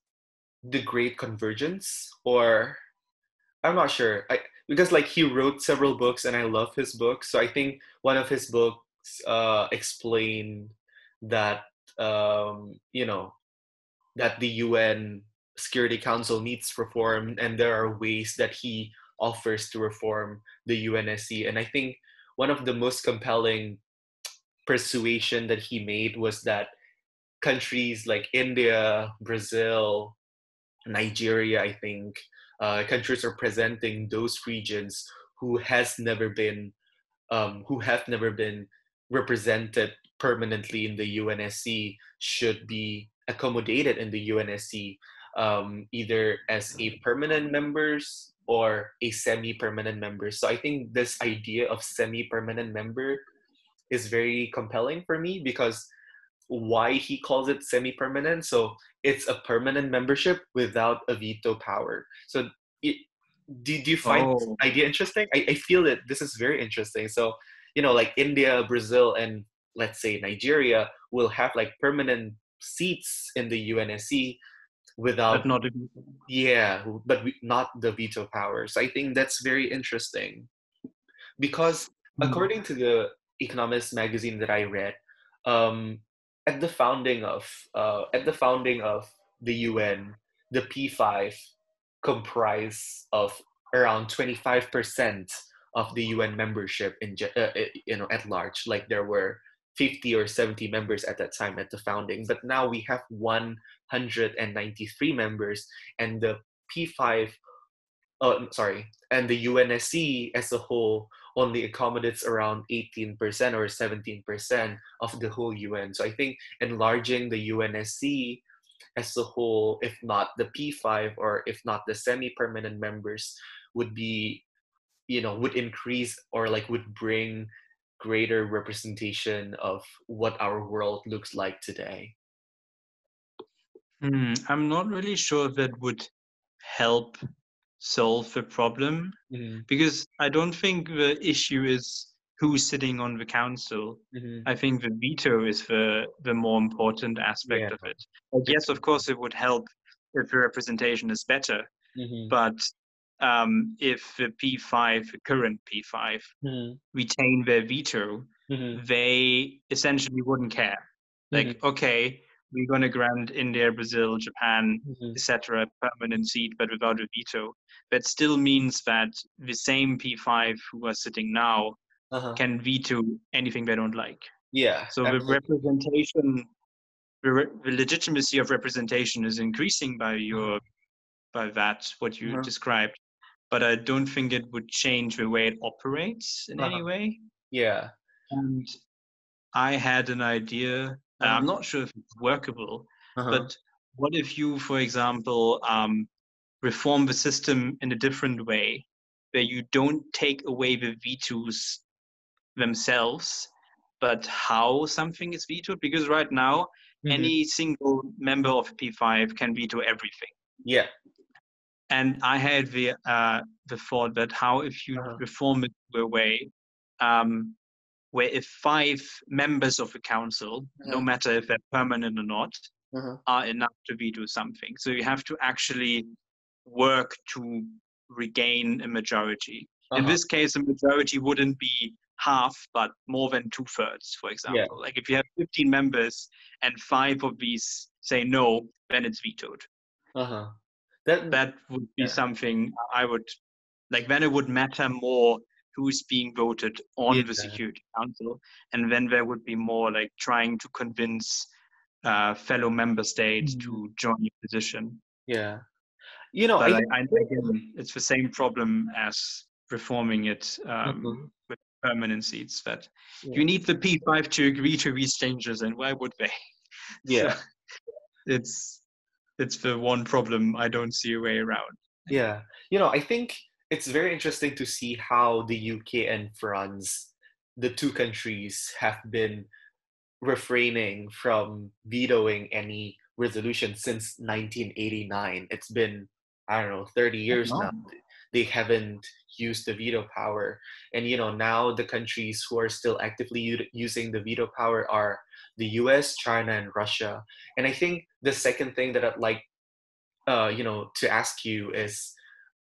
the Great Convergence, or I'm not sure. I because like he wrote several books and I love his books. So I think one of his books uh, explained that um, you know that the UN Security Council needs reform, and there are ways that he offers to reform the UNSC. And I think one of the most compelling persuasion that he made was that countries like India, Brazil, Nigeria, I think, uh, countries representing those regions who has never been, um, who have never been represented permanently in the UNSC should be accommodated in the UNSC, um, either as a permanent members or a semi-permanent member. So I think this idea of semi-permanent member is very compelling for me because why he calls it semi-permanent. So it's a permanent membership without a veto power. So it, do, do you find oh. this idea interesting? I, I feel that this is very interesting. So, you know, like India, Brazil, and let's say Nigeria will have like permanent seats in the UNSC without but not a yeah but not the veto power so i think that's very interesting because mm. according to the economist magazine that i read um, at the founding of uh, at the founding of the UN, the P5 comprise of around 25% of the UN membership in uh, you know at large. Like there were 50 or 70 members at that time at the founding, but now we have 193 members, and the P5, oh sorry, and the UNSC as a whole only accommodates around 18% or 17% of the whole UN. So I think enlarging the UNSC as a whole, if not the P5 or if not the semi-permanent members, would be, you know, would increase or like would bring greater representation of what our world looks like today? Hmm, I'm not really sure that would help solve the problem Mm-hmm. because I don't think the issue is who's sitting on the council. Mm-hmm. I think the veto is the the more important aspect Yeah. of it. Like, yes, of course, it would help if the representation is better, Mm-hmm. but um, if the P5, the current P5, Mm-hmm. retain their veto, Mm-hmm. they essentially wouldn't care. Like, okay, we're going to grant India, Brazil, Japan, Mm-hmm. etc. permanent seat, but without a veto. That still means that the same P5 who are sitting now Uh-huh. can veto anything they don't like. Yeah. So the representation, the, re- the legitimacy of representation is increasing by your, by that what you Uh-huh. described. But I don't think it would change the way it operates in any Uh-huh. way. Yeah. And I had an idea. Uh. I'm not sure if it's workable, Uh-huh. but what if you, for example, um, reform the system in a different way, where you don't take away the vetoes themselves, but how something is vetoed? Because right now, Mhm. any single member of P5 can veto everything. yeah. And I had the uh, the thought that how if you Uh-huh. reform it to a way um, where if five members of the council, no Uh-huh. matter if they're permanent or not, Uh-huh. are enough to veto something. So you have to actually work to regain a majority. In Uh-huh. this case, a majority wouldn't be half, but more than two thirds, for example. Like if you have 15 members and five of these say no, then it's vetoed. Uh-huh. That That would be Yeah. something I would like. Then it would matter more who's being voted on Yeah. the Security Council, and then there would be more like trying to convince uh, fellow member states Mm-hmm. to join your position. yeah. You know, I, I, I, again, it's the same problem as reforming it um, Mhm. with permanent seats. That Yeah. you need the P5 to agree to these changes, and why would they? yeah. So it's it's the one problem I don't see a way around. Yeah, you know, I think it's very interesting to see how the UK and France, the two countries, have been refraining from vetoing any resolution since 1989. It's been, I don't know, 30 years now. They haven't used the veto power. And, you know, now the countries who are still actively u- using the veto power are the US, China, and Russia. And I think the second thing that I'd like, uh, you know, to ask you is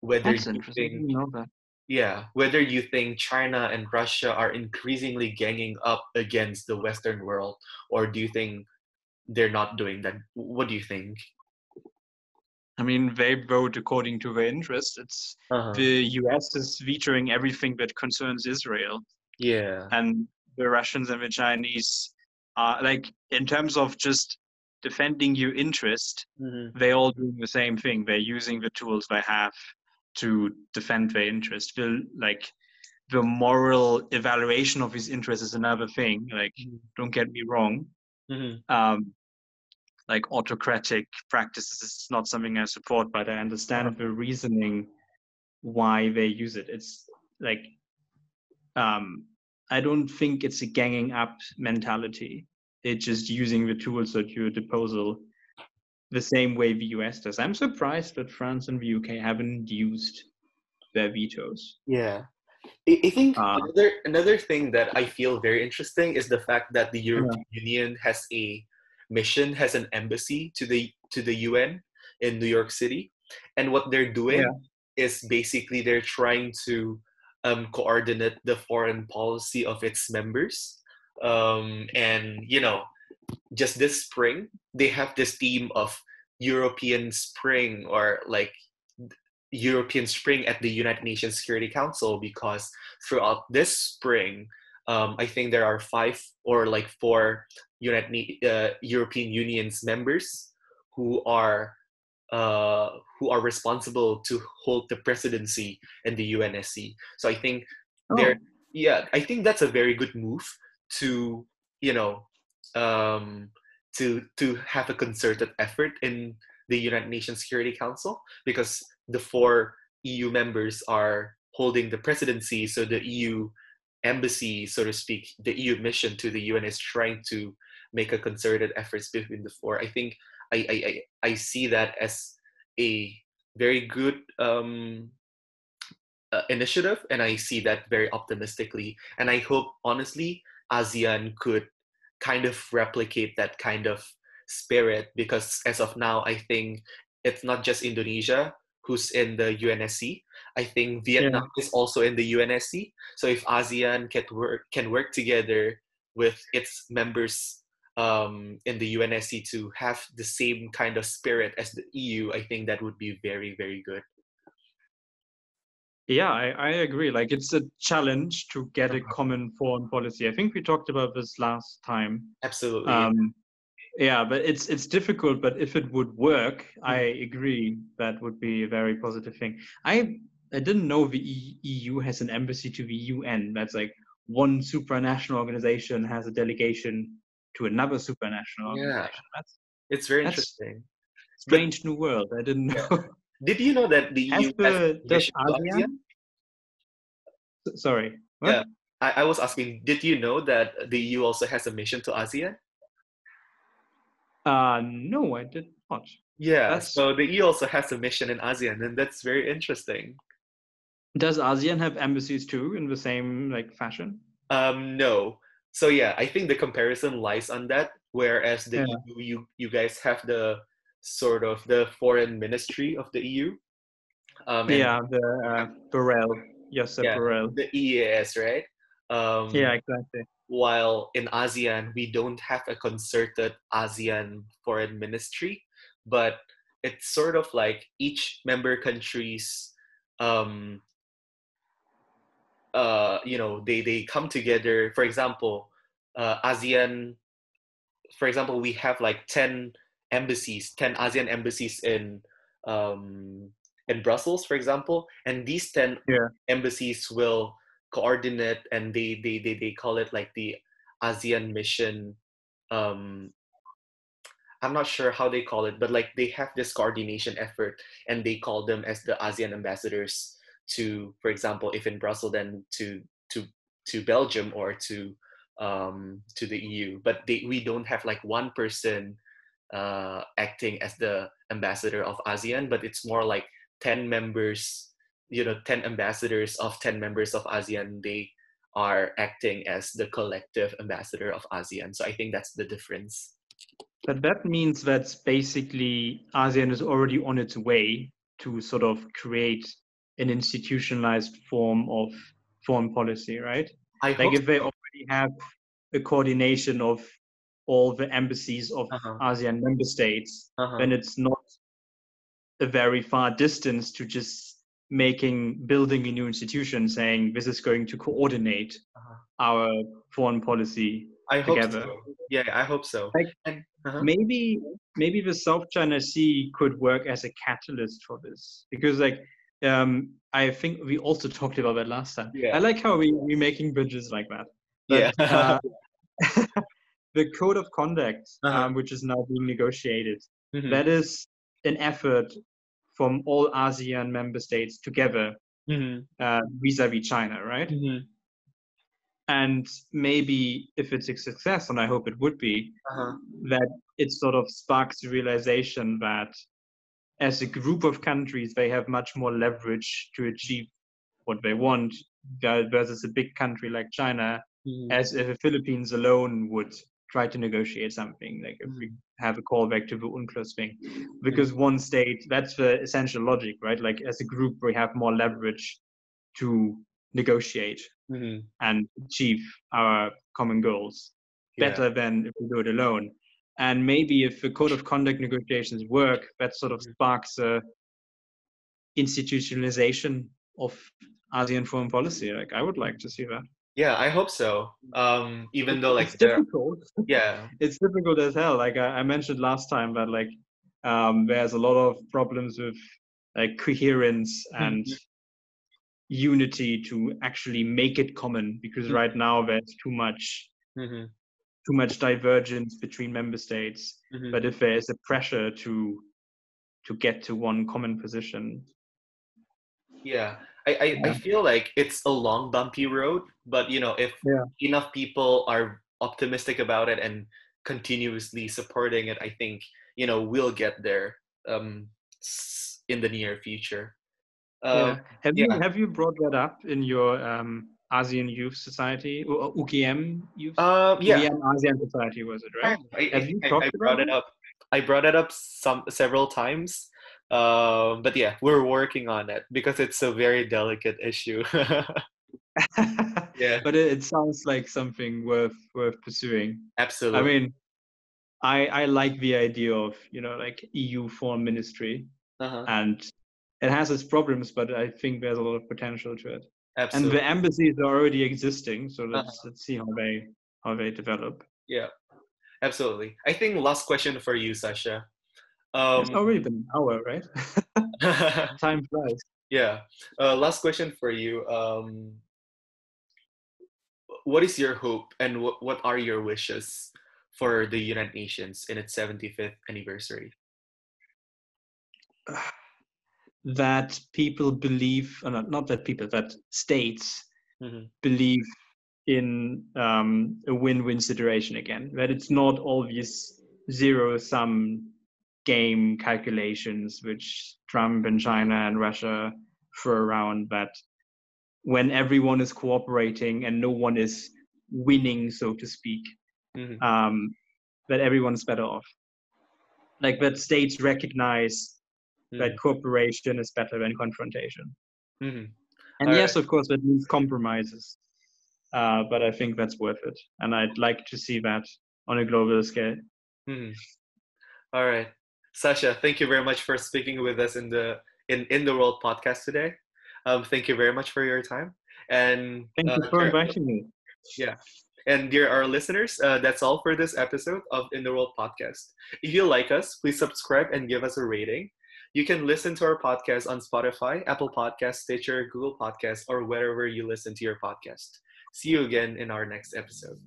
whether That's you. Think, that. yeah, whether you think China and Russia are increasingly ganging up against the Western world, or do you think they're not doing that? What do you think? I mean, they vote according to their interests. It's Uh-huh. the U.S. is vetoing everything that concerns Israel, Yeah. and the Russians and the Chinese are like, in terms of just defending your interest, Mhm. they're all doing the same thing. They're using the tools they have to defend their interest. The like the moral evaluation of his interest is another thing. Like, Mhm. don't get me wrong. Mhm. Um, like autocratic practices is not something I support, but I understand the reasoning why they use it. It's like um, I don't think it's a ganging up mentality. It's just using the tools at your disposal the same way the US does. I'm surprised that France and the UK haven't used their vetoes. Yeah. I, think Uh, another another thing that I feel very interesting is the fact that the European Union has a mission, has an embassy to the to the UN in New York City, and what they're doing Yeah. is basically they're trying to um, coordinate the foreign policy of its members, um, and you know, just this spring they have this theme of European Spring or like European Spring at the United Nations Security Council because throughout this spring, um, I think there are five or like four United uh, European Union's members who are uh, who are responsible to hold the presidency in the UNSC. So I think there, yeah, I think that's a very good move to you know um, to to have a concerted effort in the United Nations Security Council because the four EU members are holding the presidency, so the EU embassy, so to speak, the EU mission to the UN is trying to make a concerted efforts between the four. I think I I, I, I see that as a very good um, uh, initiative, and I see that very optimistically. And I hope, honestly, ASEAN could kind of replicate that kind of spirit because as of now, I think it's not just Indonesia who's in the UNSC. I think Vietnam yeah. is also in the UNSC. So if ASEAN can work can work together with its members um, in the UNSC to have the same kind of spirit as the EU, I think that would be very very good. Yeah, I, I agree. Like it's a challenge to get a uh-huh. common foreign policy. I think we talked about this last time. Absolutely. Um, yeah, but it's it's difficult. But if it would work, I mm-hmm. agree that would be a very positive thing. I I didn't know the EU has an embassy to the UN. That's like one supranational organization has a delegation to another supranational organization. Yeah. That's it's very interesting. Strange but, new world. I didn't know. Yeah. Did you know that the EU the, has ASEAN? Sorry. What? Yeah, I, I was asking. Did you know that the EU also has a mission to ASEAN? Uh, no, I did not. Yeah, that's... so the EU also has a mission in ASEAN, and that's very interesting. Does ASEAN have embassies too in the same like fashion? Um, no. So yeah, I think the comparison lies on that. Whereas the yeah. EU, you you guys have the sort of the foreign ministry of the EU. Um, yeah, the uh, Borrell, yes, yeah, Borrell. The EAS, right? Um, yeah, exactly while in ASEAN we don't have a concerted ASEAN foreign ministry, but it's sort of like each member countries um, uh, you know they they come together for example uh, asean for example we have like 10 embassies 10 asean embassies in um, in brussels for example and these 10 yeah. embassies will coordinate and they they they, they call it like the ASEAN mission um I'm not sure how they call it, but like they have this coordination effort and they call them as the ASEAN ambassadors to, for example, if in Brussels, then to to to Belgium or to um, to the EU. But they, we don't have like one person uh, acting as the ambassador of ASEAN, but it's more like ten members you know 10 ambassadors of 10 members of asean they are acting as the collective ambassador of asean. So i think that's the difference. But that means that basically asean is already on its way to sort of create an institutionalized form of foreign policy right? I like if they already have a coordination of all the embassies of uh-huh. asean member states uh-huh. then it's not a very far distance to just making building a new institution saying this is going to coordinate uh-huh. our foreign policy I together. Hope so. Yeah, I hope so. Like, and, uh-huh. maybe maybe the South China Sea could work as a catalyst for this because like um, I think we also talked about that last time. Yeah. I like how we we're making bridges like that. But, yeah. uh, the code of conduct, uh-huh. um, which is now being negotiated, mm-hmm. that is an effort from all ASEAN member states together mm-hmm. uh, vis-a-vis China, right? Mm-hmm. And maybe if it's a success, and I hope it would be, uh-huh. that it sort of sparks the realization that as a group of countries, they have much more leverage to achieve what they want versus a big country like China, mm-hmm. as if the Philippines alone would try to negotiate something. Like if we have a callback to the UNCLOS thing, because one state, that's the essential logic, right? Like as a group, we have more leverage to negotiate mm-hmm. and achieve our common goals better yeah. than if we do it alone. And maybe if the code of conduct negotiations work, that sort of mm-hmm. sparks a institutionalization of ASEAN foreign policy. Like I would like to see that. Yeah, I hope so. Um, even though like it's difficult. Yeah, it's difficult as hell. Like I, I mentioned last time that like um, there's a lot of problems with like coherence and mm-hmm. unity to actually make it common because mm-hmm. right now there's too much mm-hmm. too much divergence between member states. Mm-hmm. But if there is a pressure to to get to one common position, yeah I, I, I feel like it's a long bumpy road, but you know, if Yeah. enough people are optimistic about it and continuously supporting it, I think you know we'll get there um, in the near future. yeah. Um, Have you have you brought that up in your um, ASEAN Youth Society or UKM Youth? um, yeah, UKM ASEAN Society was it right? I, Have you I, talked I brought about it up. I brought it up some several times. Um, but yeah, we're working on it because it's a very delicate issue. yeah, but it, it sounds like something worth worth pursuing. absolutely. I mean, I I like the idea of you know like EU foreign ministry, uh-huh. and it has its problems, but I think there's a lot of potential to it. Absolutely. And the embassies are already existing, so let's Uh-huh. let's see how they how they develop. Yeah, absolutely. I think last question for you, Sasha. It's Um, already been an hour, right? Time flies. yeah. Uh, last question for you. Um, what is your hope and what, what are your wishes for the United Nations in its 75th anniversary? That people believe, not, not that people, that states Mhm. believe in um, a win-win situation again. That it's not all these zero-sum game calculations which Trump and China and Russia throw around. That when everyone is cooperating and no one is winning, so to speak, Mhm. um, that everyone's better off. Like that states recognize that cooperation is better than confrontation. Mhm. And All yes, of course, that means compromises. Uh, but I think that's worth it. And I'd like to see that on a global scale. Mhm. All right, Sasha. Thank you very much for speaking with us in the in in the World podcast today. Um, thank you very much for your time. And Thank you uh, for inviting me. Yeah. And dear our listeners, uh, that's all for this episode of In the World podcast. If you like us, please subscribe and give us a rating. You can listen to our podcast on Spotify, Apple Podcast, Stitcher, Google Podcast, or wherever you listen to your podcast. See you again in our next episode.